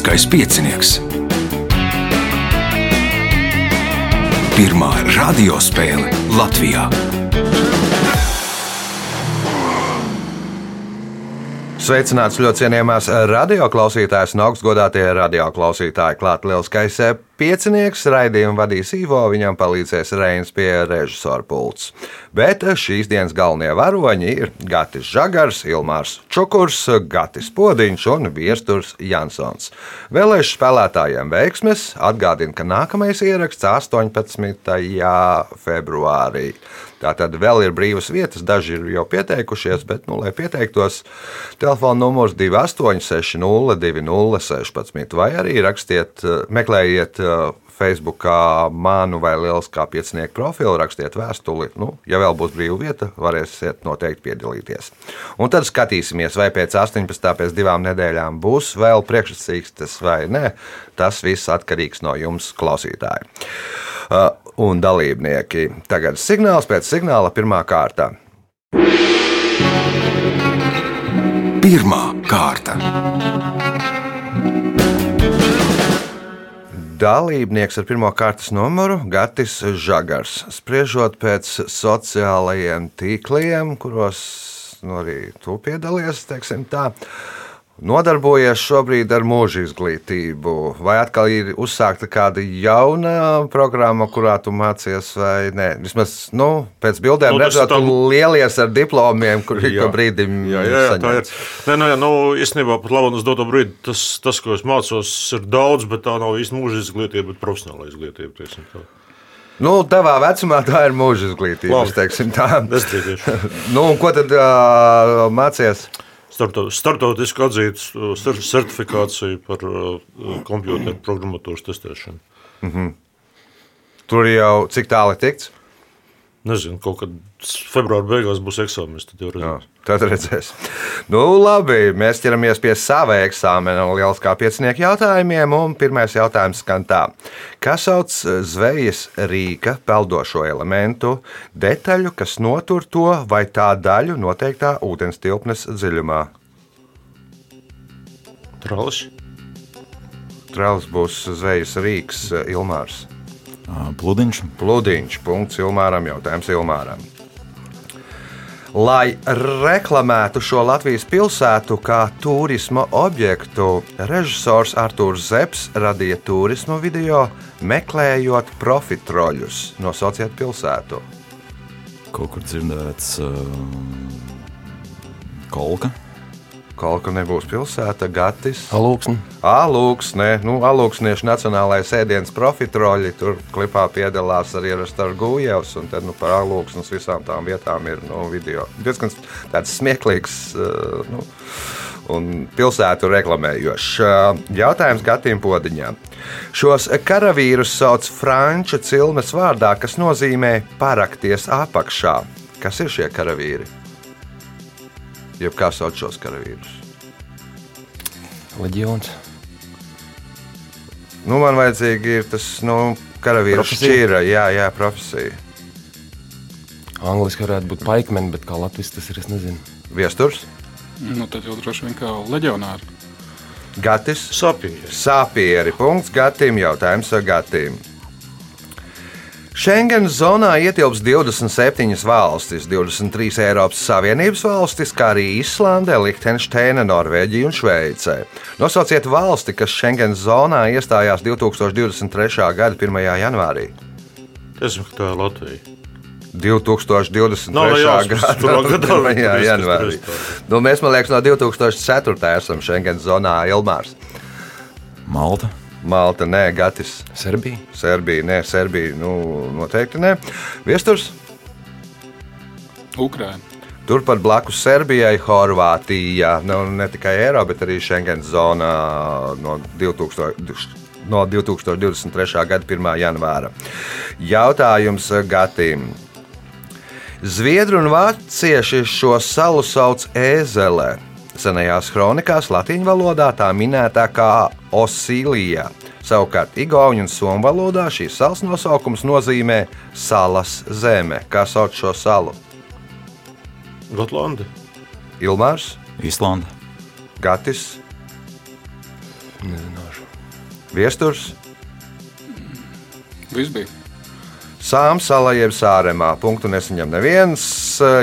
Lieliskais piecinieks. Pirmā radiospēle Latvijā. Sveicināts ļoti cienījamās radioklausītājas un augstgadātie radioklausītāji. Klāt lielskais piecinieks, raidījumu vadīs Ivo, viņam palīdzēs Reins pie režisora pults. Bet šīs dienas galvenie varoņi ir Gatis Žagars, Ilmārs Čukurs, Gatis Podiņš un Viesturs Jansons. Vēlēšu spēlētājiem veiksmes atgādina, ka nākamais ieraksts 18. februārī. Tātad vēl ir brīvas vietas, daži ir jau pieteikušies, bet, nu, lai pieteiktos, telefona numurs 286, 216, vai arī rakstiet, meklējiet Facebookā manu vai Lieliskā piecinieku profilu, rakstiet vēstuli. Nu, ja vēl būs brīva vieta, varēsiet noteikti piedalīties. Un tad skatīsimies, vai pēc 18. pēc divām nedēļām būs vēl priekšsacīkstes vai nē. Tas viss atkarīgs no jums, klausītāji. Uh, un dalībnieki. Tagad signāls pēc signāla pirmā kārta. Pirmā kārta. Dalībnieks ar pirmā kārtas numuru Gatis Žagars. Spriežot pēc sociālajiem tīkliem, kuros nu, arī tu piedalies, teiksim tā. Nodarbojies šobrīd ar mūža izglītību, vai atkal ir uzsākta kāda jauna programma, kurā tu mācies, vai nē? Vismaz nu, pēc bildēm Nu, redzot, tam- lielies ar diplomiem, kur ik pa brīdim Jā, jā, jā tā ir. saņemts. Nē, nu, nu, īstenībā pat labi, uz doto brīdi tas, tas, ko es mācos, ir daudz, bet tā nav īsti mūža izglītība, bet profesionāla izglītība. teiksim tā. Nu, tavā vecumā tā ir mūža izglītība. Labi. teiksim tā. Es tiešām Nu, un ko tad uh, mācies? Uh, cer- certifikāciju par uh, kompjuteru programmatūras testēšanu. Tur jau cik tālu ir tikts? Nezinu, kaut kad februāra beigās būs eksāmenis. Tad jau Jā, redzēsim. tad redzēs. Nu, labi, mēs ķeramies pie sava eksāmena un lielas kā piecinieku jautājumiem. Un pirmais jautājums skan tā. Kas sauc zvejas rīka peldošo elementu detaļu, kas notur to vai tā daļu noteiktā ūdens tilpnes dziļumā? Tralis. Trēls būs zvejas rīks Ilmārs. Pludiņš. Pludiņš, punkts Ilmāram, jautājums Ilmāram. Lai reklamētu šo Latvijas pilsētu kā turisma objektu, režisors Arthurs Zepes radīja turismu video, meklējot profitroļus. Nosauciet pilsētu. Kaut kur dzirdēts um, kolka. Kolka nebūs pilsēta, Gatis. Alūksni. Alūks, ne, nu, Alūksniešu nacionālais ēdienas profitroļi. Tur klipā piedalās arī Rastars Gujevs, un tad nu, par Alūksnes visām tām vietām ir nu, video. Diezgan tāds smieklīgs uh, nu, un pilsētu reklamējošs. Uh, Jautājums Gatim Podiņām. Šos karavīrus sauc franču cilmes vārdā, kas nozīmē parakties apakšā. Kas ir šie karavīri? Jeb kā sauc šos karavīrus? Leģions. Nu, man vajadzīgi ir tas, nu, karavīru šķīra, jā, jā, profesija. Angliski varētu būt paikmeni, bet kā latvijas tas ir, es nezinu. Viesturs, Nu, tad jau droši vien kā leģionāri. Gatis, Sapīri. Sāpieri. Punkts Gatim, jautājums Gatim. Schengen zonā ietilps 27 valstis, 23 Eiropas Savienības valstis, kā arī Islande, Liechtensteina, Norvēģija un Šveice. Nosauciet valsti, kas Schengen zonā iestājās 2023. gada 1. janvārī. Zinu, ka tā ir Latvija. 2023. Nav ne jāskas, gada kurā gadā 1. tur ir janvārī. tas Nu, mēs, man liekas, no 2004. esam Schengen zonā Ilmārs. Malta. Malta, nē, Gatis. Serbija. Serbija, nē, Serbija, nu, noteikti nē. Viesturs, Ukraina. turpat blakus Serbijai, Horvātija, nu, ne tikai Eiro, bet arī Schengen zonā no 2000. No 2023. gada 1. janvāra. Jautājums Gatim. Zviedru un vācieši šo salu sauc ēzelē. Senajās kronikās latviešu valodā tā minētā kā Osilija. Savukārt, Igaunijas un Somijas valodā šīs salas nosaukums nozīmē salas zeme. Kā sauc šo salu? Gotlanda. Ilmārs, Islanda. Gatis, Nezināšu. Viesturs, Viss bija. Sāmsala jeb Sāremā. Punktu nesaņem neviens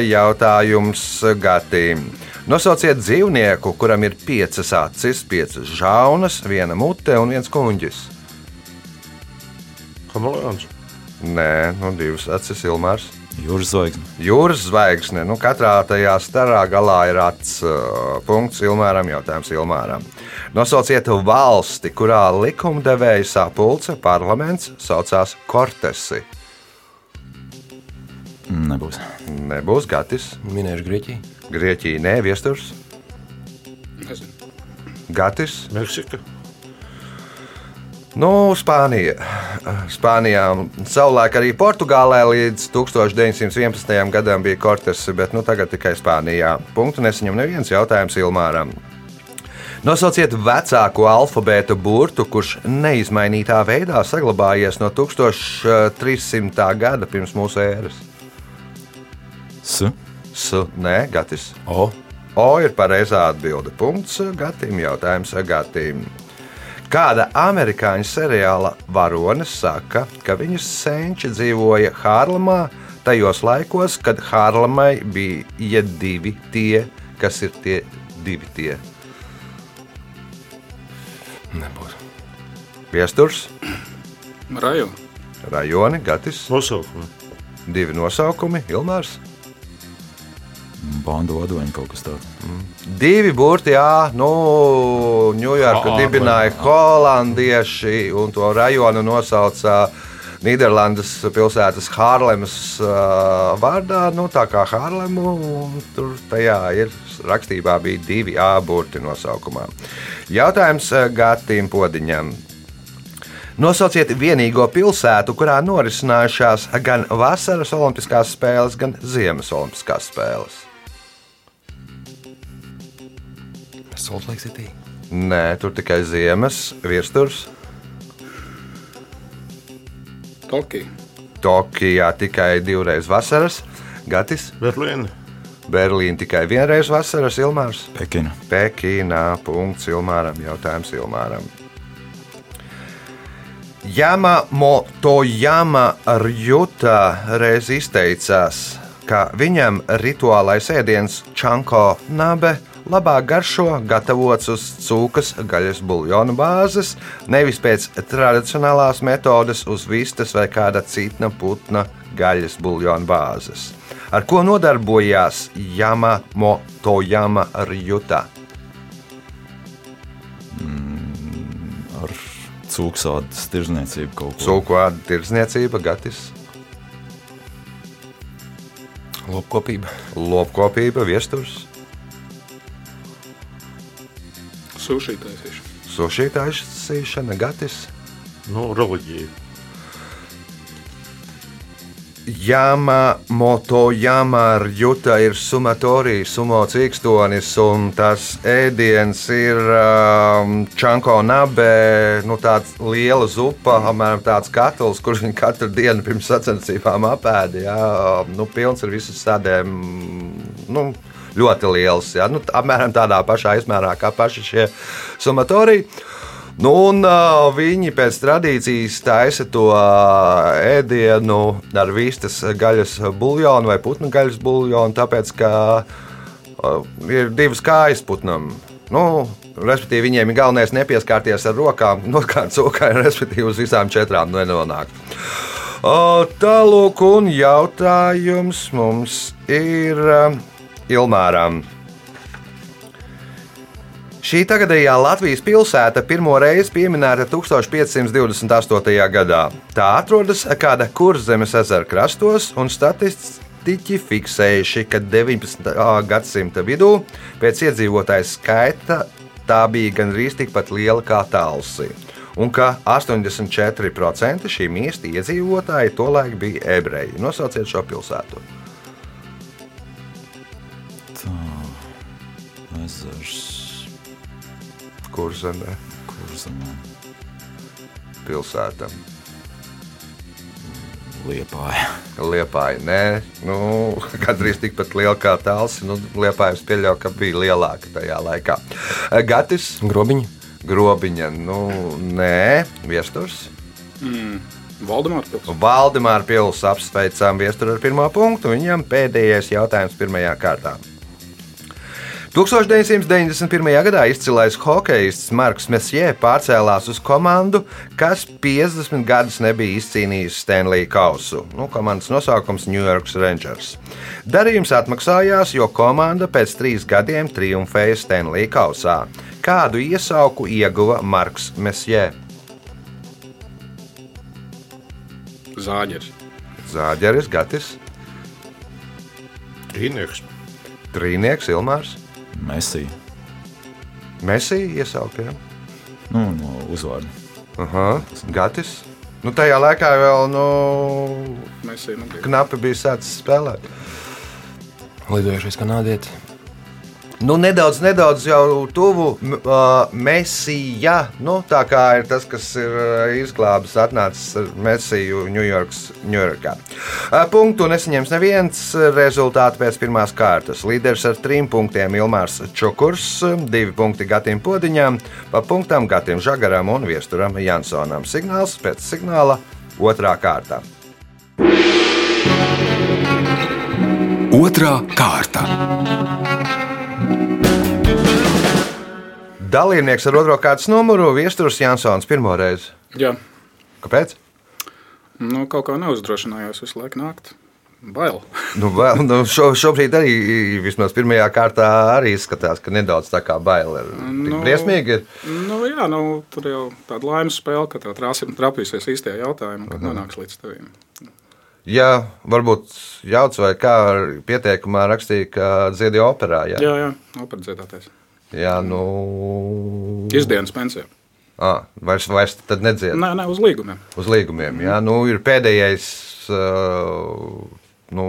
jautājums Gatīm. Nosauciet dzīvnieku, kuram ir piecas acis, piecas žaunas, viena mute un viens kuņģis. Kameleons. Nē, nu divas acis Ilmārs. Jūras zvaigzne. Jūras zvaigzne. Nu, katrā tajā starā galā ir acis. Punkts Ilmāram, jautājums Ilmāram. Nosauciet valsti, kurā likumdevēja sapulce parlaments saucās Kortesi. Nebūs. Nebūs Gatis, Minēšu Grieķiju. Grieķija, nē, Viesturs, Nezinu. Gatis. Meksika. Nu, Spānija. Spānijā savulaik arī Portugālē līdz 1911. gadam bija kortesi, bet nu, tagad tikai Spānijā. Punktu nesaņem neviens jautājums Ilmāram. Nosauciet vecāko alfabēta burtu, kurš neizmainītā veidā saglabājies no 1300. gada pirms mūsu ēras. S. S, nē, Gatis. O. O ir pareizā atbilde. Punkts Gatim. Jautājums Gatim. Kāda amerikāņu seriāla varone saka, ka viņas senči dzīvoja Hārlemā tajos laikos, kad Hārlemai bija divi tie, kas ir tie divi tie? Nebūs. Viesturs, Raju. rajoni, Gatis, Nosaukumi. divi nosaukumi, Ilmārs. Bandu vadoņi kaut kas tāds. Divi burti, jā, nu, Ņujorku dibināja holandieši, un to rajonu nosauca Nīderlandes pilsētas Hārlemas uh, vārdā. Nu, tā kā Hārlemu, un tur tajā ir rakstībā bija divi A burti nosaukumā. Jautājums Gatim Podiņam. Nosauciet vienīgo pilsētu, kurā norisinājušās gan vasaras olimpiskās spēles, gan ziemas olimpiskās spēles. Salt Lake City. Nē, tur tikai ziemas virsmas. Tokija. Tokijā tikai divreiz vasaras, Gatis, Berlīna. Berlīna tikai vienreiz vasaras, Ilmārs. Pekina. Pekīnā, punkts Ilmāram, jautājums Ilmāram. Jama Motojama Rjuta reiz izteicās, ka viņam rituālais ēdiens čanko nabe labāk garšo gatavots uz cūkas gaļas buļļona bāzes, nevis pēc tradicionālās metodes uz vistas vai kāda cita putna gaļas buļļona bāzes. Ar ko nodarbojās Jama Motojama Rjuta? Ar cūksādas tirzniecību kaut ko. Cūku vārdu tirdzniecība, gatis, Lopkopība. lopkopība, viesturs, Sushi taisīšana. sushi taisīšana, gatis. Nu, reliģija. Jama moto jama rjuta ir sumatorija, sumo cīkstonis, un tas ēdiens ir um, čanko nabe, nu tāds liela zupa, apmēram tāds katls, kurš viņi katru dienu pirms sacensībām apēda, jā, nu pilns ar visas sādēm, nu, ļoti liels, jā, nu, apmēram tādā pašā izmērā kā paši šie sumatoriji. Nu, un, uh, viņi pēc tradīcijas taisa to uh, ēdienu ar vistas gaļas buļļonu vai putnu gaļas buļļonu, tāpēc ka uh, ir divas kājas putnam. Nu, respektīvi, viņiem ir galvenais nepieskarties ar rokām, nokārt cūkai, respektīvi, uz visām četrām nenonākt. Uh, Tālāk, un jautājums mums ir uh, Ilmāram. Šī tagadējā Latvijas pilsēta pirmo reizi pieminēta 1528. gadā. Tā atrodas kāda kurzemes ezera krastos, un statistiķi fiksējuši, ka 19. gadsimta vidū pēc iedzīvotāju skaita tā bija gandrīz tikpat liela kā Talsi. Un ka 84% šī miesta iedzīvotāji tolaik bija ebreji. Nosauciet šo pilsētu. Ezers. Kurzemē, Kurzemē. pilsēta. Liepāja. Liepāja, nē, nu, gandrīz tikpat liela kā tāls. Nu, Liepājas pieļauj, ka bija lielāka tajā laikā. Gatis, Grobiņi. Grobiņa, nu, nē, viesturs. Valdemārs pils. Valdemāra Pils apsveicām viesturu ar pirmo punktu. Viņam pēdējais jautājums pirmajā kārtā. 1991. gadā izcilais hokejists Marks Mesjē pārcēlās uz komandu, kas 50 gadus nebija izcīnījis Stanley Kausu. Nu, komandas nosaukums New York Rangers. Darījums atmaksājās, jo komanda pēc trīs gadiem triumfēja Stanley Kausā. Kādu iesauku ieguva Marks Mesjē? Zāģers. Zāģeris, Gatis, Trīnieks. Trīnieks, Ilmārs, Messi. Mesija iesauka. Ja? Nu, no uzvārda. Aha, Gatis. Nu, tajā laikā vēl nu, ejam uz knapi bija sācis spēlēt. Lidojušais kanādietis. Nu, nedaudz, nedaudz jau tuvu uh, Mēsija. Nu, tā kā ir tas, kas ir izglābis, atnācis ar Mēsiju Ņujorkā. Uh, punktu nesaņems neviens rezultāts pēc pirmās kārtas. Līderis ar trim punktiem Ilmārs Čukurs, divi punkti Gatim Podiņam, pa punktām Gatim Žagaram un Viesturam Jansonam. Signāls pēc signāla otrā kārta. Otra kārta. Dalībnieks ar otro kārtas numuru Viesturs Jansons pirmo reizi. Jā, Kāpēc? nu, kaut kā neuzdrošinājos visu laiku nākt. Bail. Nu, vēl, nu, šo, šobrīd arī vismaz pirmajā kārtā arī izskatās, ka nedaudz tā kā bail ir. Nu, briesmīgi ir. Nu, jā, nu, tur jau tāda laimes spēle, ka tev trāsim trapīsies īstajā jautājumā, kad nonāks līdz tevim. Jā, varbūt jauts vai kā pieteikumā rakstīja, ka dziedi operā. Jā, Jā, jā, operdziedātais. Jā nu. Izdienas pensija. À, vairs, vairs tad nedzied Nē, nē, uz līgumiem. uz līgumiem. Jā, nu, ir pēdējais, nu,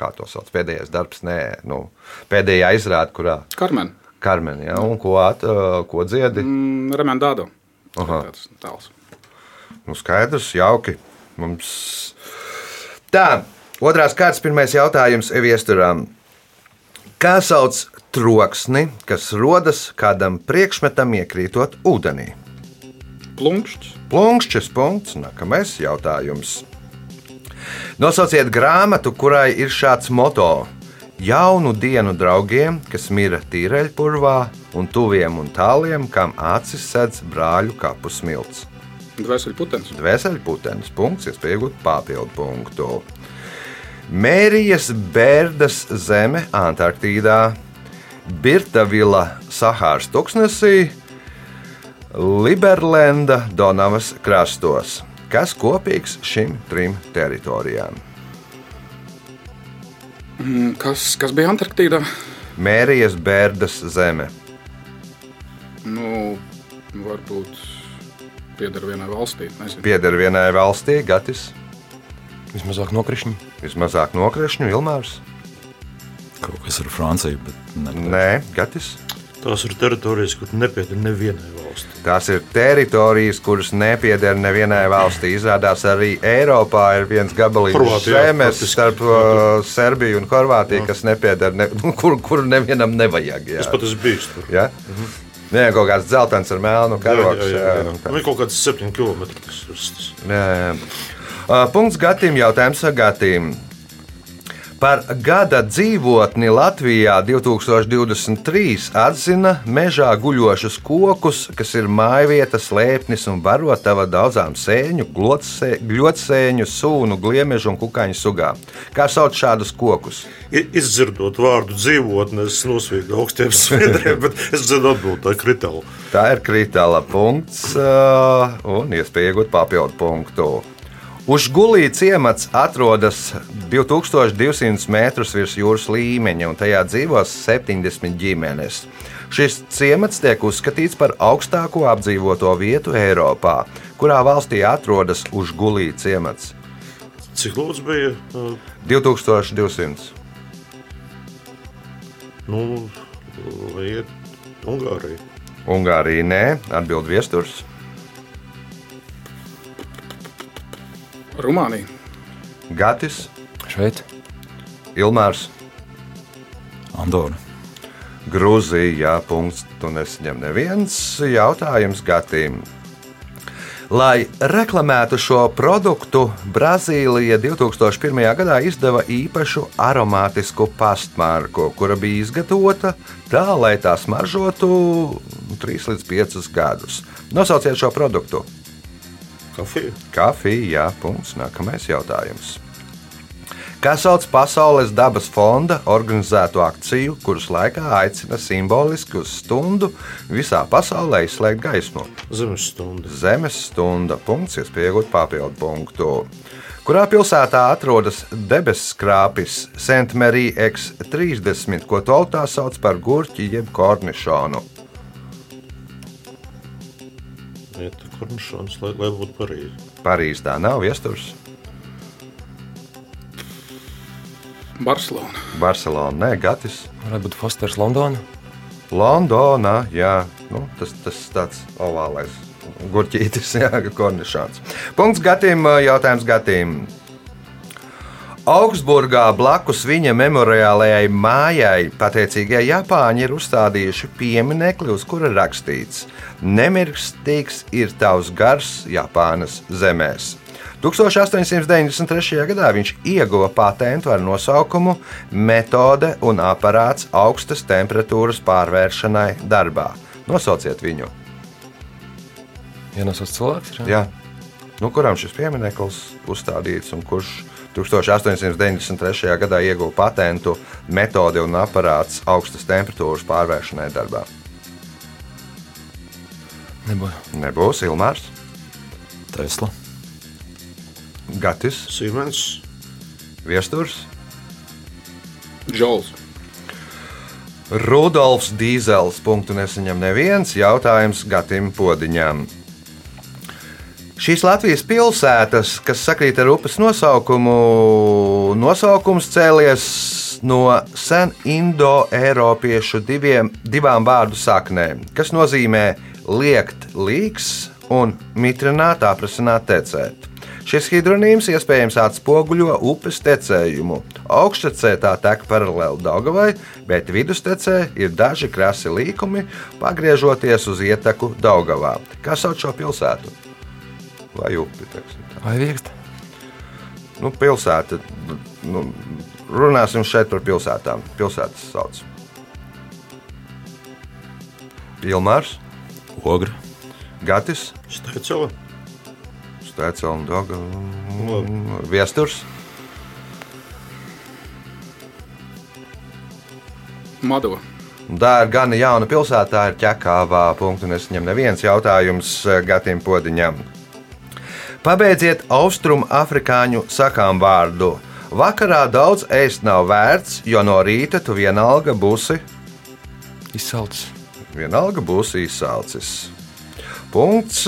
kā to sauc, pēdējais darbs, nē, nu, pēdējā izrāde, kurā Karmen, Karmen, jā, un ko, at, ko dziedi. mm, Remendādo. Aha. Tāds tāls. Nu, skaidrs, jauki. Mums... Tā, otrās kārtas, pirmais jautājums Eviesturam. Kā sauc troksni, kas rodas kādam priekšmetam iekrītot ūdenī? Plunkšķis. Plunkšķis punkts, nākamais jautājums. Nosauciet grāmatu, kurai ir šāds moto. Jaunu dienu draugiem, kas mira tīreļpurvā, un tuviem un tāliem, kam acis sedz brāļu kapu smilts. Dvēseli putens. Dvēselputenis punkts, iespēja iegūt papildu punktu. Mērijas Bērdas zeme Antarktīdā, Birtavila Sahāras tuksnesī, Liberlenda Donavas krastos. Kas kopīgs šim trim teritorijām? Mm, Kas, kas bija Antarktīdā? Mērijas Bērdas zeme. Nu, varbūt pieder vienai valstī. Nezinu. Pieder vienai valstī, Gatis, Vismazāk nokrišņi. vismazāk nokrišņu, Ilmārs. Kaut kas ar Franciju. Nē, Gatis. Tās ir teritorijas, kur nepieder nevienai valstī. Tās ir teritorijas, kuras nepieder nevienai valstī. Izrādās arī Eiropā ir viens gabaliņš jā, zemes starp uh, Serbiju un Horvātiju, kas nepieder, ne, kur, kur nevienam nevajag. Jā. Es pat esmu bijis tur. Ja? Nē, kaut kāds dzeltens ar melnu karogu. Viņam ir kaut kāds 7 km. Jā, jā. Uh, Punkts Gatim, jautājums Gatim. Par gada dzīvotni Latvijā 2023 atzina mežā guļošus kokus, kas ir mājvietas, lēpnis un barotava daudzām sēņu, gļotsēņu, sūnu, gliemežu un kukaiņu sugām. Kā sauc šādus kokus? Izdzirdot vārdu dzīvotne, es nosvīdu augstiem sviedriem, bet es zinu atbildēt, tā ir kritāla. Tā ir kritāla punkts un iespēja iegūt papildu punktu. Užgulī ciemats atrodas 2200 metrus virs jūras līmeņa, un tajā dzīvo 70 ģimenes. Šis ciemats tiek uzskatīts par augstāko apdzīvoto vietu Eiropā, kurā valstī atrodas Užgulī ciemats. Cik lūdzu bija? uh, 2200. Nu, vai iet Ungārija? Ungārija nē, atbild viesturs. Rumānija. Gatis, Šeit. Ilmārs. Andorra. Grūzija, punkts. Tu nesaņem neviens jautājums Gatim. Lai reklamētu šo produktu, Brazīlija 2001. gadā izdeva īpašu aromātisku pastmarku, kura bija izgatavota tā, lai tā smaržotu 3 līdz 5 gadus. Nosauciet šo produktu. Kafija. Kafija, jā, punkts. Nākamais jautājums. Kā sauc Pasaules dabas fonda organizēto akciju, kuras laikā aicina simboliski uz stundu visā pasaulē izslēgt gaismu? Zemes stunda. Zemes stunda. Punkts, iespējot papildu punktu. Kurā pilsētā atrodas debesu skrāpis Saint-Marie X30, ko tautā sauc par gurķi jeb kornišonu? Kornišons, lai, lai būtu pareizi. Parīzē tā nav viesturs. Barcelona. Barcelona, nē, Gatis. Varētu būt Fosters Londona. Londonā, jā, nu, tas, tas tāds ovālais gurķītis, jā, kornišāns. Punkts Gatim, jautājums Gatim. Augsburgā blakus viņa memoriālajai mājai pateicīgie Japāņi ir uzstādījuši pieminekli, uz kura rakstīts: Nemirstīgs ir tavs gars Japānas zemēs. 1893. gadā viņš ieguva patentu ar nosaukumu Metode un aparāts augstas temperatūras pārvēršanai darbā. Nosauciet viņu. Ienesot cilvēks. Ir, Jā. Nu, kuram šis piemineklis uzstādīts un kurš 1893. gadā ieguva patentu metode un aparāts augstas temperatūras pārvēršanai darbā? Nebūs. Nebūs Ilmārs, Tesla. Gatis, Siemens. Viesturs, Džols. Rudolfs Dīzels. Punktu nesaņem neviens jautājums Gatim Podiņam. Šīs Latvijas pilsētas, kas sakrīt ar upes nosaukumu, nosaukums cēlies no sen indo-eiropiešu divām vārdu saknēm, kas nozīmē liekt līks un mitrināt, aprasināt, tecēt. Šis hidronīms iespējams atspoguļo upes tecējumu. Augšstecē tā tek paralēli Daugavai, bet vidustecē ir daži krasi līkumi, pagriežoties uz ieteku Daugavā. Kā sauc šo pilsētu? Vai upi? Vai viegst? Nu, pilsēta. Nu, runāsim šeit par pilsētām. Pilsētas sauc. Ilmārs, Ogra. Gatis, Steicela. Stēcela un Doga. Viesturs, Madova. Tā ir gan jauna pilsēta, tā ir ķekāvā. Punktu nesaņem neviens jautājums eh, Gatim Podiņam. Pabeidziet austrumu afrikāņu sakām vārdu. Vakarā daudz ēst nav vērts, jo no rīta tu vienalga būsi, Izsalcis. vienalga būsi izsalcis. Punkts.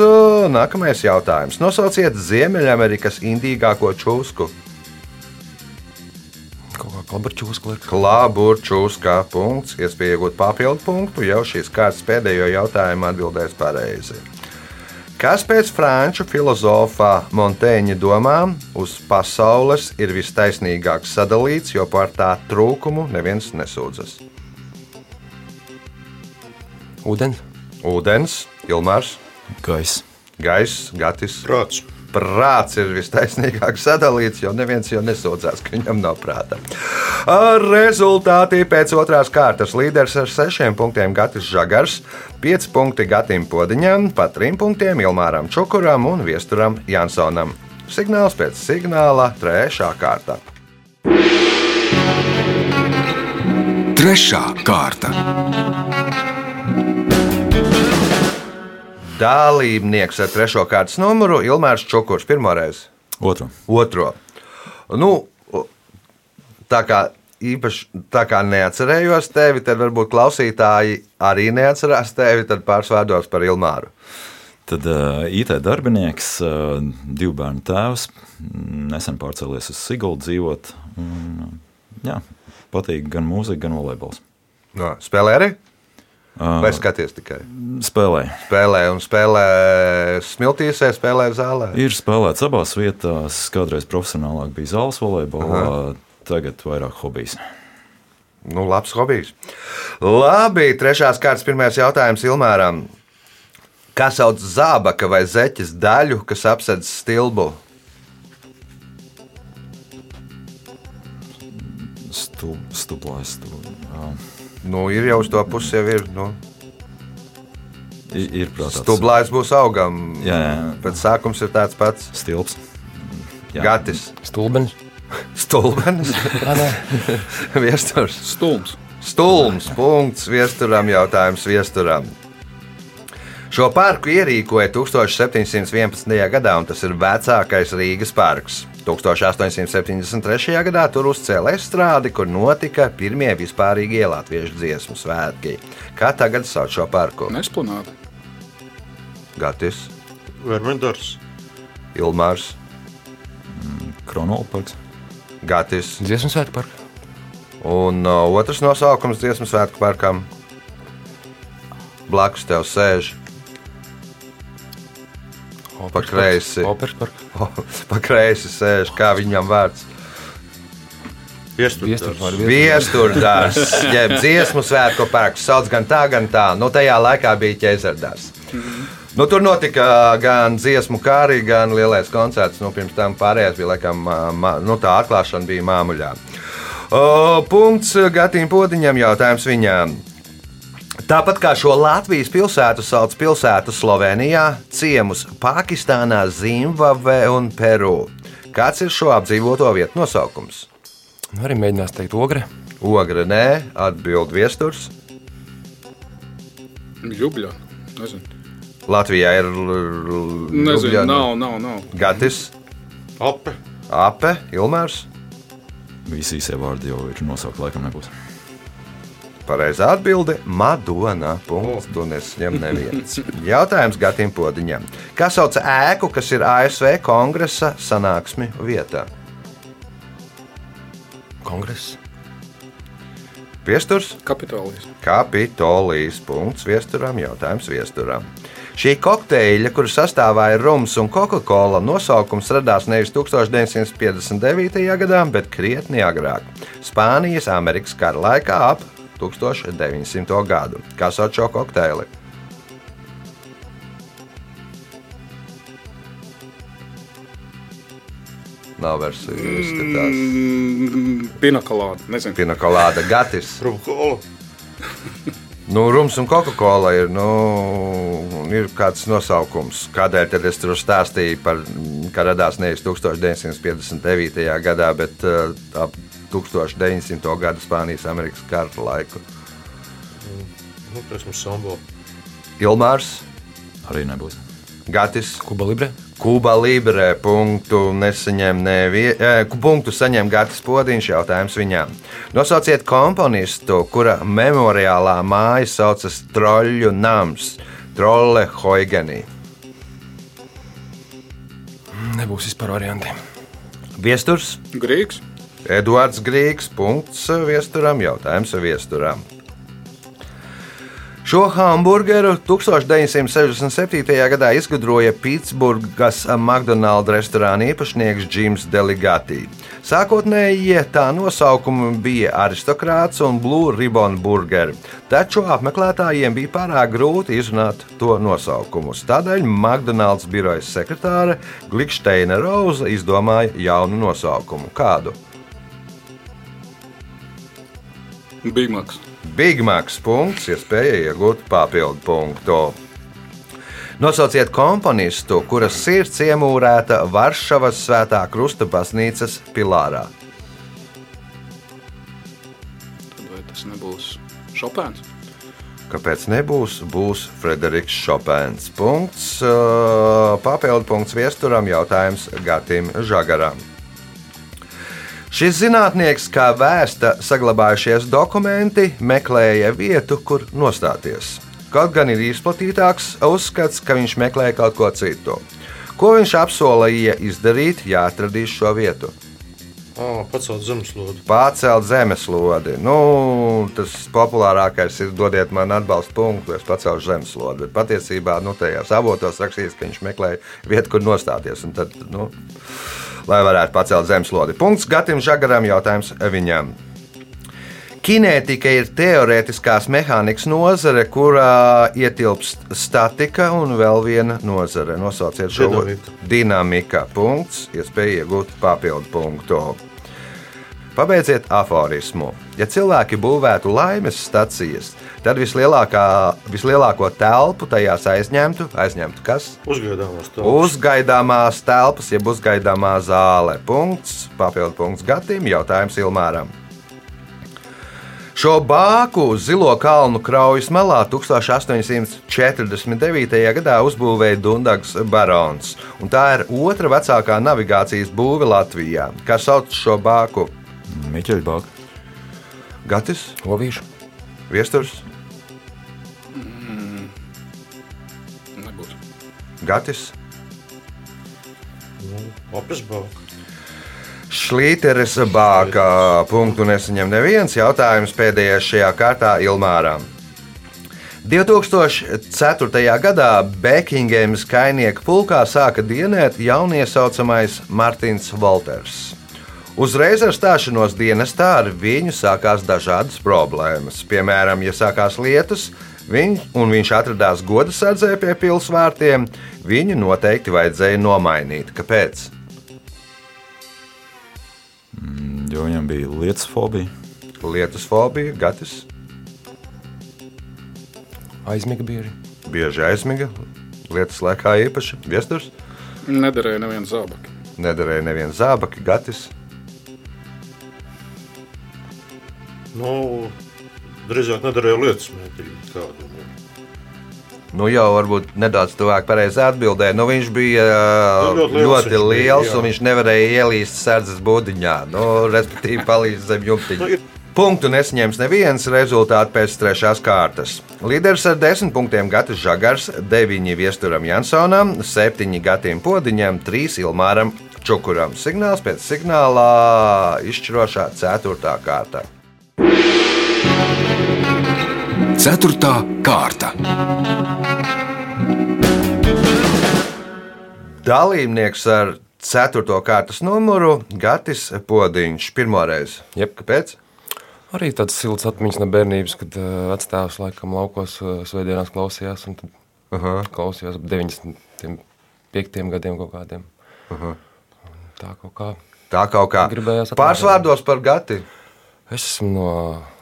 Nākamais jautājums. Nosauciet Ziemeļamerikas indīgāko čūsku. Kā punkts, iespēja iegūt papildu punktu, jau šīs kārtas pēdējo jautājumu atbildēs pareizi. Kas pēc franču filozofa Montēņa domām uz pasaules ir vistaisnīgāk sadalīts, jo par tā trūkumu neviens nesūdzas? ūdens. Ūdens, Ilmārs, Gaisa. gaiss, gatis. Prāts. Prāts ir vistaisnīgāk sadalīts, jo neviens jau nesūdzās, ka viņam nav prāta. Ar rezultātī pēc otrās kārtas līderis ar sešiem punktiem Gatis Žagars, pieci punkti Gatim Podiņam, pa trim punktiem Ilmāram Čukuram un Viesturam Jansonam. Signāls pēc signāla trešā kārta. Trešā kārta. Dalībnieks ar trešo kārtas numuru Ilmārs Čukurs pirmoreiz. Otru. Otro. Nu, tā kā īpaši tā kā neatcerējos tevi, tad varbūt klausītāji arī neatcerās tevi, tad pāris vārdos par Ilmāru. Tad uh, IT darbinieks, uh, divu bērnu tēvs, nesen pārcēlies uz Siguldu dzīvot. Un, jā, patīk gan mūzika, gan volejbols. No, spēlē arī? Vai skaties tikai? spēlēja. Spēlē un spēlē smiltīsē, spēlē zālē. Ir spēlēts abās vietās. Kādreiz profesionālāk bija zāles volejbolā, tagad vairāk hobijs. Nu, labs hobijs. Labi, trešās kārtas pirmais jautājums Ilmēram. Kā sauc zābaka vai zeķes daļu, kas apsedz stilbu? Stu, stublājs. Stu, jā. Nu, ir jau uz to pusi, jau ir. Nu, Ir, protams, Stublājs būs augam. Jā, jā, jā. Bet sākums ir tāds pats. Stilps. Jā. Gatis, Stulbenis. stulbenis, viesturs. Stulms. Stulms, punkts, viesturam, jautājums viesturam. Šo parku ierīkoja 1711. gadā, un tas ir vecākais Rīgas parks. 1873. gadā tur uzcēla estrādi, kur notika pirmie vispārīgie latviešu dziesmu svētki. Kā tagad sauc šo parku? Nesplanāti. Gatis, Vermendors. Ilmārs, Kronolparks. Gatis. Dziesmu svētku parka. Un uh, otrs nosaukums dziesmu svētku parkam. Blakus tev sēž Pa kreisi. Pa kreisi sēž, kā viņam var Viesturdārs, jeb dziesmu svētku parks. Sauc gan tā, gan tā. Nu, tajā laikā bija ķēzardārs. Nu, tur notika gan dziesmu kārī, gan lielais koncerts. Nu, pirms tam pārējais bija laikam, mā- nu, tā atklāšana bija māmuļā. O, punkts Gatīm Podiņam jautājums viņām. Tāpat kā šo Latvijas pilsētu sauc pilsētu Slovenijā, ciemus Pakistānā, Zimbabvē un Peru. Kāds ir šo apdzīvoto vietu nosaukums? Nu, arī mēģinās teikt ogre. Ogra nē, atbild viesturs. Ljubļā. Nezinu. Latvijā ir Nezinu. Ljubljana. Nav, nav, nav. Gatis, Ape. Ape, Ilmārs. Visi īsie vārdi jau ir nosaukti, laikam nebūs. Pareizā atbilde - Madona. Punkts, to nesņem neviens. Jautājums Gatim Podiņam. Kā sauc ēku, kas ir ASV kongresa sanāksmi vietā? Kongress. Viesturs? Kapitālijas. Kapitolijas punkts viesturam, jautājums viesturam. Šī kokteļa, kuras sastāvā ir rums un Coca-Cola, nosaukums radās nevis 1959. gadā, bet krietni agrāk - Spānijas Amerikas kara laikā ap 1900. gadu. Kā sauc šo kokteili? Nav versija, izskatās. Mm, Pinakolāda. Nezinu. Pinakolāda gatis. Rumkola. Nu, rums un Coca-Cola ir, nu, ir kāds nosaukums. Kādēļ tad es tur stāstīju par, ka radās nevis 1959. gadā, bet uh, ap 1900. gada Spānijas Amerikas kara laiku. Nu, teiksim, sambo. Ilmārs, Arī nebūs. Gatis, Kuba Libre. Kuba Libre punktu nesaņem nevienu. Eh, punktu saņem Gatis Podiņš jautājums viņām. Nosauciet komponistu, kura memoriālā māja saucas Troļļu nams, Trolle Hoigenī. Nebūs vispār varianti. Viesturs, Grīgs. Eduards Grīgs, punkts viesturam, jautājums viesturam. Šo hamburgeru 1967. gadā izgudroja Pitsburgas McDonald's restorāna īpašnieks Jims Deligati. Sākotnēji tā nosaukumi bija aristokrāts un Blue Ribbon Burger, taču apmeklētājiem bija pārāk grūti izrunāt to nosaukumus. Tādēļ McDonald's birojas sekretāre Gliksteina Rauza izdomāja jaunu nosaukumu. Kādu? Big Macs. Big Macs punkts, iespēja iegūt papildu punktu. Nosauciet komponistu, kuras sirds iemūrēta Varšavas svētā krusta baznīcas pilārā. Tad vai tas nebūs Šopēns? Kāpēc nebūs? Būs Frederiks Šopēns. Punkts, papildu punkts viesturam, jautājums Gatim Žagaram. Šis zinātnieks, kā vēsta saglabājušies dokumenti, meklēja vietu, kur nostāties. Kaut gan ir izplatītāks uzskats, ka viņš meklēja kaut ko citu. Ko viņš apsolīja izdarīt, ja atradīs šo vietu? Ah, pacelt zemeslodi. Pārcelt zemeslodi. Nu, tas populārākais ir dodiet man atbalstu punktu, es pacelšu zemeslodi. Bet patiesībā nu, tajās avotos rakstīts, ka viņš meklēja vietu, kur nostāties. un Tad, nu, lai varētu pacelt zemeslodi. Punkts Gatim Žagaram jautājums viņam. Kinētika ir teorētiskās mehānikas nozare, kurā ietilpst statika un vēl viena nozare. Nosauciet šo Dinamika. dinamika. Punkts, iespēja iegūt papildu punktu. Pabeidziet aforismu. Ja cilvēki būvētu laimes stacijas, tad vislielākā, vislielāko telpu tajās aizņemtu, aizņemtu kas? Uzgaidāmās tā. Uzgaidāmās telpas, jeb uzgaidāmā zāle. Punkts, papildu punkts Gatim, jautājums Ilmāram. Šo bāku uz Zilo kalnu kraujas malā 1849. gadā uzbūvēja Dunkas barons, un tā ir otra vecākā navigācijas būve Latvijā. Kā sauc šo bāku? Miķeļbāk. Gatis, Lovīšu. Viesturs, Nebūs. Gatis. Apes bauka. Šlīteres bāka punktu nesaņem neviens jautājums pēdējais šajā kārtā Ilmāram. 2004. gadā Bekingemas kainieku pulkā sāka dienēt jauniesaucamais Martins Volters. Uzreiz ar stāšanos dienestā ar viņu sākās dažādas problēmas. Piemēram, ja sākās lietus, viņ, un viņš atradās goda sardzē pie pilsvārtiem, viņu noteikti vajadzēja nomainīt. Kāpēc? Jo viņam bija lietas fobija. Lietus fobija, gatis, Aizmiga bieži. bieži aizmiga, lietus laikā īpaši viesturs. Nederēja neviens zābaki. Nederēja neviens zābaki, gatis. Nu, drīzāk nedarīja lietas mētību kādu. nu. Nu, jau varbūt nedaudz tuvāk pareizi atbildēja. Nu, viņš bija Nu, ļoti ļoti liels, liels ļoti viņš bija, liels un viņš nevarēja ielīst sardzes būdiņā. Nu, respektīvi, palīdz zem Nu, jumtiņa. ir- Punktu nesaņems neviens rezultāts pēc trešās kārtas. Līderis ar desmit punktiem Gatis Žagars, deviņi viesturam Jansonam, septiņi Gatim Podiņam, trīs Ilmāram Čukuram. Signāls pēc signālā izšķirošā ceturtā kārta. Ceturtā kārta. Dalībnieks ar ceturto kārtas numuru Gatis Podiņš. Pirmoreiz. Jep. Kāpēc? Arī tāds silts atmiņas no bērnības, kad uh, vecāks laikam laukos uh, svētdienās klausījās. un tad Aha. Klausījās ap 95 gadiem kaut kādiem. Un Tā kaut kā. Tā kaut kā. Gribējās. Pārsvārdos par Gati. Es esmu no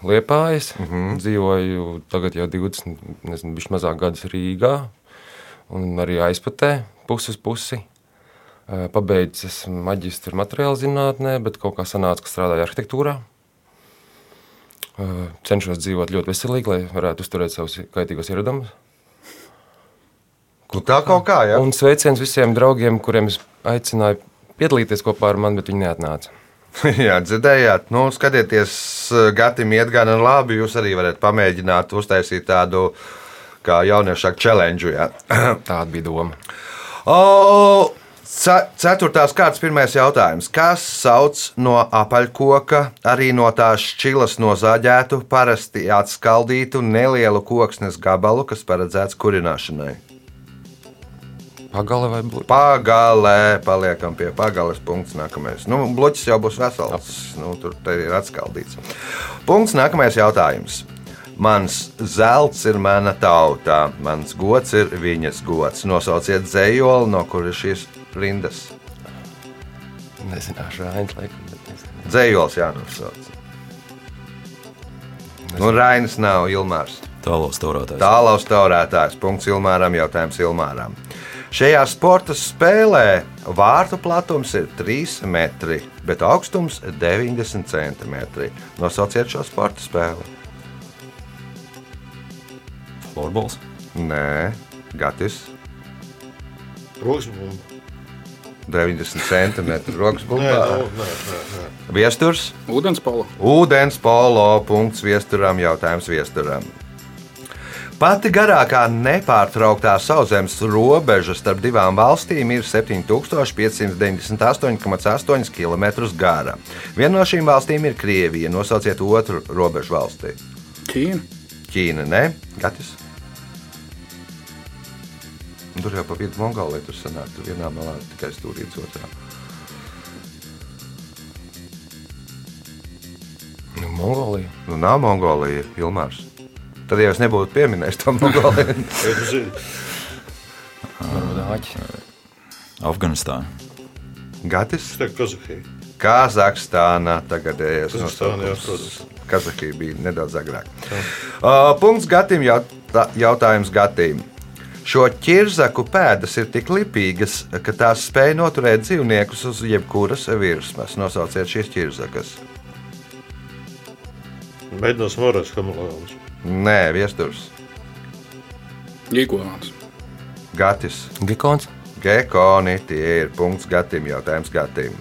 Liepājas, uh -huh. dzīvoju tagad jau 20, nezinu, bišķi mazāk gadus Rīgā un arī aizpatē pusi uz pusi. Pabeidzis esmu maģistru materiālu zinātnē, bet kaut kā sanāca, ka strādāju arhitektūrā. Cenšos dzīvot ļoti veselīgi, lai varētu uzturēt savus kaitīgos ieradumus. Nu, tā kaut kā, jā. Un sveiciens visiem draugiem, kuriem es aicināju piedalīties kopā ar mani, bet viņi neatnāca. jā, dzirdējāt. Nu, skatieties, Gatim iet gan labi. Jūs arī varat pamēģināt uztaisīt tādu, kā jaunieši saka, challenge. Jā. Tāda bija doma. O, ce- Ceturtās kārtas pirmais jautājums. Kas sauc no apaļkoka, arī no tās šķilas nozāģētu, parasti atskaldītu nelielu koksnes gabalu, kas paredzēts kurināšanai? Pagale vai blūzi? Pagalē, paliekam pie pagales. Punkts nākamais. Nu, bloķis jau būs vesels. Nu, tur ir atskaldīts. Punkts nākamais jautājums. Mans zelts ir mana tauta, mans gods ir viņas gods. Nosauciet zējoli, no kuras šīs rindas. Nezināšu, Rainis, laikam. bet nezinu. Dzējols jānosauc. Nu, Rainis nav Ilmārs. Tālos taurātājs. Tālaus taurētājs. Punkts Ilmāram, jautājums Ilmāram. Šajā sporta spēlē vārtu platums ir 3 metri, bet augstums ir 90 cm. Nosauciet šo sporta spēli. Florbols. Nē, Gatis. Rokas bumba. 90 cm. Rokas bumbā. nu. Viesturs. Ūdens polo. Ūdens polo. Punkts viesturam. Jautājums viesturam. Pati garākā nepārtrauktā sauszemes robeža starp divām valstīm ir 7598,8 km gara. Viena no šīm valstīm ir Krievija. Nosauciet otru robežu valsti. Ķīna. Ķīna, ne? Gatis. Tur jau pa vidu Mongolija tur sanāk. Tur vienā malā tikai stūrīts otrā. Nu, Mongolija. Nu, nav Mongolija, Ilmārs. Tad jau es nebūtu pieminējis to Mongoliju. Afganistāna. Gatis? Kazahija. Kazahstāna tagadējais Kazahstāna, jā, nosaukums. Kazahija bija nedaudz agrāk. Uh, punkts Gatim, jautā, jautājums Gatim. Šo ķirzaku pēdas ir tik lipīgas, ka tās spēj noturēt dzīvniekus uz jebkuras virsmas. Nosauciet šīs ķirzakas. Mēģināsim vēlreiz kamelēnus. Nē, viesturs, Iguāns. Gatis, Gikons. Gekoni. Tie ir punkts Gatim, jautājums Gatim.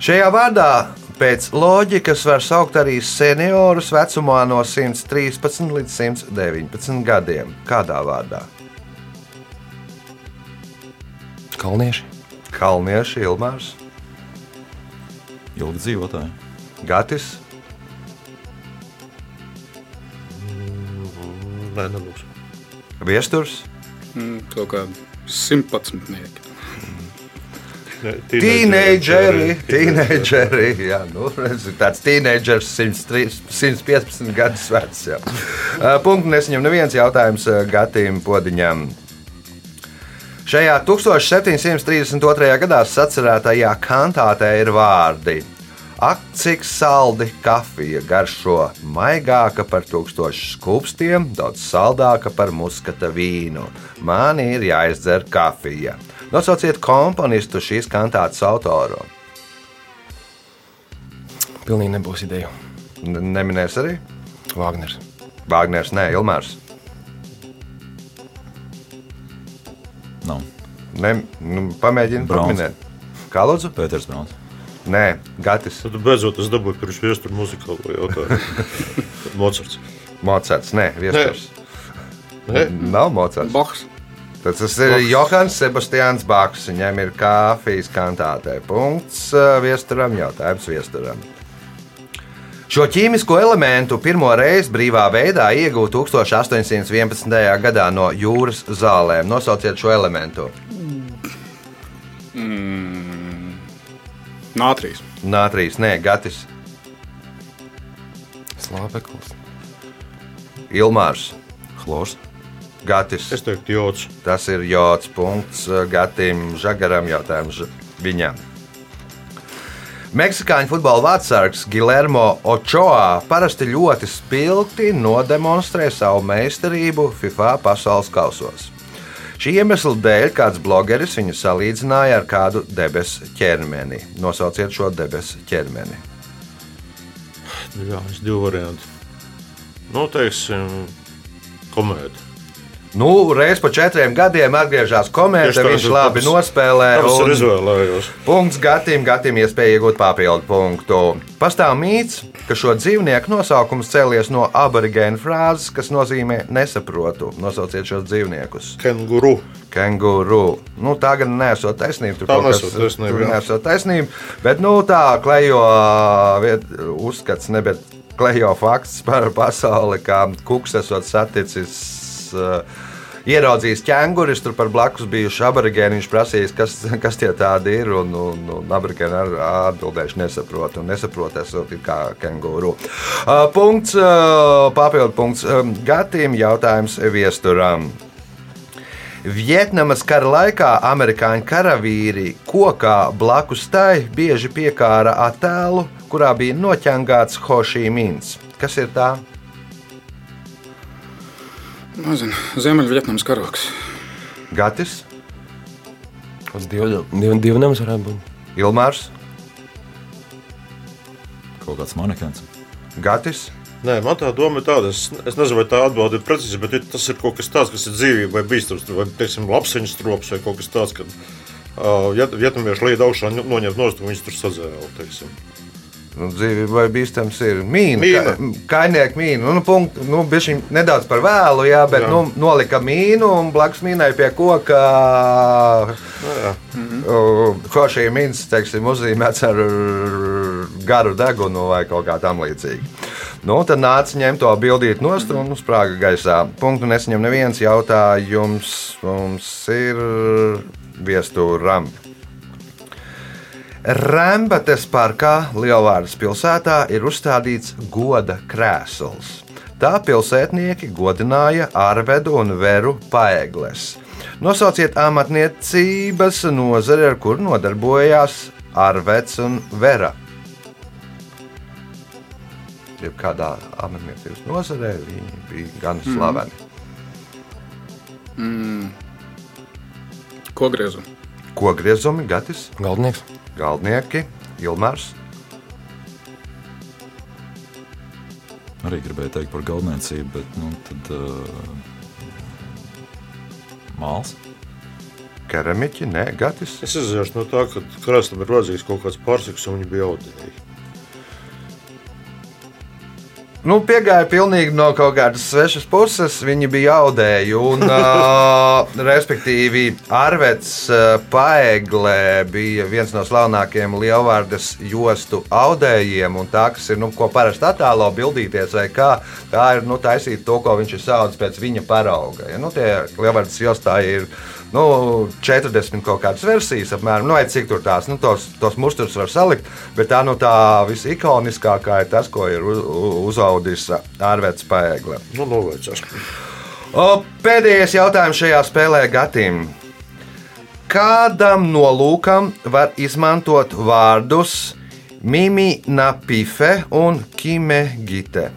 Šajā vārdā pēc loģikas var saukt arī seniorus vecumā no 113 līdz 119 gadiem. Kādā vārdā? Kalnieši. Kalnieši, Ilmārs, Ilgi dzīvotāji. Gatis, Nē, nebūs. Viesturs, Mm, Kaut kādi simtpadsmitnieki. Teenageri, teenageri. Jā, nu, redzi, tāds teenagers 103 115 gadus vecs. jā. Punktu nesaņem neviens jautājums Gatim Podiņam. Šajā 1732. gadā sacerētajā kantātē ir vārdi. Ak, cik saldi kafija garšo, maigāka par tūkstošu skūpstiem, daudz saldāka par muskata vīnu. Man ir jāizdzer kafija. Nosauciet komponistu šīs kantātes autoru. Pilnīgi nebūs ideja. N- Neminēs arī Vāgners. Vāgners, nē, Ilmārs. Nav. Ne, nu, pamēģini pamanīt. Kā lūdzu? Pēters Brauns. Nē, Gatis, Tad beidzot es dabūju pirms viestura muzikālo jautājumu. Mocards. Mocards, nē, viesturs. Nē, Nav Mocards. Baks. Tad Tas ir Johans Sebastians Baks. Viņam ir kafijas kantātē. Punkts viesturam, jautājums viesturam. Šo ķīmisko elementu pirmo reizi brīvā veidā iegūta 1811. gadā no jūras zālēm. Nosauciet šo elementu. Nātrīs. Nātrīs, nē, Gatis, Slāpeklis. Ilmārs, Chlors. Gatis. es teiktu, jods. Tas ir jods punkts uh, Gatim Žagaram jautājums viņam. Meksikāņu futbola vārdsargs Gilermo Ochoa parasti ļoti spilgti nodemonstrē savu meistarību FIFA pasaules kausos. Šī iemesla dēļ kāds blogeris viņu salīdzināja ar kādu debesu ķermeni. Nosauciet šo debesu ķermeni. Nu Jā, es divi varianti. Nu, teiksim, komēdija. Nu, reiz pa četriem gadiem atgriežas tā, viņš labi nospēlē. Tāpēc un- izvēlējos. Punkts Gatim, Gatim iespēja iegūt papildu punktu. Pastāv mīts, ka šo dzīvnieku nosaukums cēlies no aborigēnu frāzes, kas nozīmē nesaprotu. Nosauciet šos dzīvniekus. Kenguru. Kenguru. Nu, tā gan nesot taisnība. Tur kas- nesot taisnība, tur nesot taisnība. Bet nu, tā klejo viet, uzskats, ne bet klejo fakts par pasauli, kā kuks esot saticis. Uh, Ieraudzījis ķēngurus, tur par blakus bijuši aborigēni. Viņš prasīs, kas, kas tie tādi ir. Un, un, un aborigēni atbildējuši, nesaprot. Un nesaprot, esot kā kenguru. Uh, punkts, uh, papildu punkts um, Gatim, jautājums viesturam. Vietnamas kara laikā amerikāņu karavīri kokā blakus tai bieži piekāra attēlu, kurā bija noķengāts Hošīmins. Kas ir tā? Nezinu, Ziemeļvietnams karoks. Gatis, Uz divu nemus varētu būt. Ilmārs, Kaut kāds manekens. Gatis. Nē, man tā doma ir tāda, es, es nezinu, vai tā atbilde ir precīza, bet ir- tas ir kaut kas tāds, kas ir dzīvībai bīstams, vai, teiksim, lapseņu strops vai kaut kas tāds, ka uh, ja vietnamieši līdz augšā no- noņemt nost, un viņus tur sadzēla, teiksim. Nu, dzīvībai bīstams ir mīna. Mīna. Ka, kainieka mīna. Nu, nu, punkt, nu, bišķiņ nedaudz par vēlu, jā, bet Jā. Nu, nolika mīnu un blakus mīnai pie koka. Nu, jā. Ko šī teiksim, uzzīmēts ar garu degunu vai kaut kā tam līdzīga. Nu, tad nāca ņemt to bildīt nost un sprāga gaisā. Punktu nesaņem neviens jautājums. Mums ir viestūram. Rembates parkā Lielvārdas pilsētā ir uzstādīts goda krēsls. Tā pilsētnieki godināja Arvedu un Veru paegles. Nosauciet amatniecības nozari, ar kuru nodarbojās Arveds un Vera. Jeb kādā amatniecības nozarē viņi bija gan slaveni. Ko griezu? Ko griezumi, Gatis, Galdnieks. Galdnieki, Ilmārs, Arī gribēju teikt par galvniecību, bet nu, tad. Uh, Māls. Keramiķi, Nē, Gatis. Es izjūtu no tā, ka krēslam ir vajadzīgs kaut kāds pārsaks, un viņi bija audēji. Nu, piegāja pilnīgi no kaut kādas svešas puses. Viņi bija audēji. Un, uh, respektīvi, Arvets uh, Paegle bija viens no slavenākajiem lielvārdas jostu audējiem. Tā, kas ir, nu, ko parasti attēlo bildīties, vai kā, tā ir nu, taisīt to, ko viņš ir saucis pēc viņa parauga. Ja, nu, tie lielvārdas jostā ir nu, 40 kaut kādas versijas, apmēram, nu, vai cik tur tās, nu, tos, tos musturus var salikt, bet tā, nu, tā visikoniskākā ir tas, ko ir u- u- uzaudis Ārvēts Paegle. Nu, noveicās. O, Pēdējais jautājums šajā spēlē Gatim. Kādam nolūkam var izmantot vārdus Mimi Napife un Kime Gite?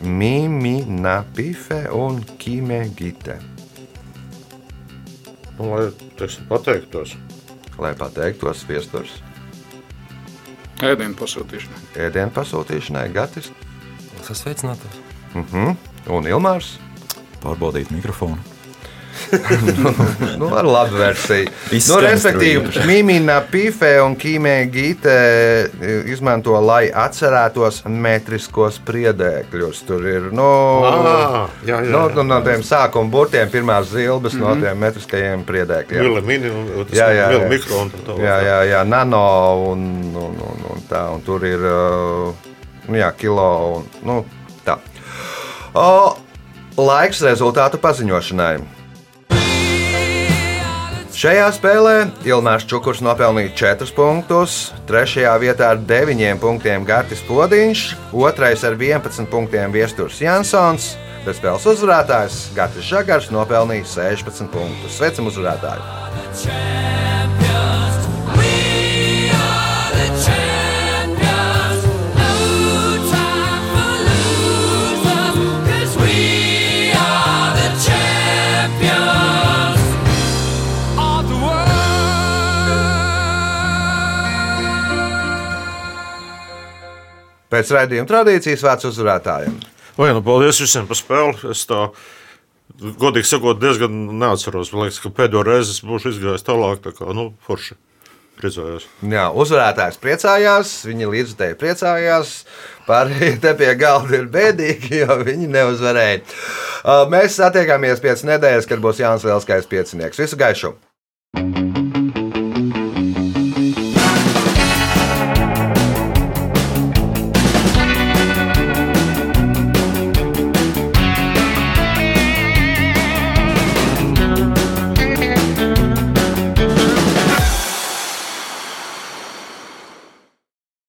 Mimi Napife un Kime Gite. Lai teiksim, pateiktos. Lai pateiktos viesturs, Ēdienu pasūtīšana. ēdienu pasūtīšanai, Gatis Sasveicinātos. un Ilmārs. Pārbaudīt mikrofonu. Nu, ar labu versiju. Nu, respektīvi. Mimina Pīfe un Kīmē Gīte izmanto, lai atcerētos metriskos priedēkļus. Tur ir nu, Ā, jā, jā, nu, jā. nu, no tiem sākuma burtiem, pirmās zilbes mm -hmm. no tiem metriskajiem priedēkļiem. Mili mini un Jā, jā, jā. mikro un tā. Jā, jā, jā, nano un, un, un, un tā. Un tur ir uh, nu, jā, kilo un nu, tā. O, laiks rezultātu paziņošanai. Šajā spēlē Ilmārs Čukurs nopelnīja 4 punktus, 3. vietā ar 9 punktiem Gārtis Podiņš, 2. ar 11 punktiem Viesturs Jansons, bet spēles uzvarētājs Gārtis Žagars nopelnīja 16 punktus. Sveicam uzvarētāju! Pēc raidījuma tradīcijas vērts uzvarētājiem. Vai nu paldies visiem par spēli. Es tā, godīgi sakot, diezgan neatceros. Man liekas, ka pēdējo reizi es būšu izgājis tālāk. Tā kā, nu, forši. Priecājos. Jā, uzvarētājs priecājās, viņa līdzutēji priecājās. Pārējie te pie galda ir bēdīgi, jo viņi neuzvarēja. Mēs satiekamies pēc nedēļas, kad būs Jānis Lielskais piecinieks. Visu gaišu!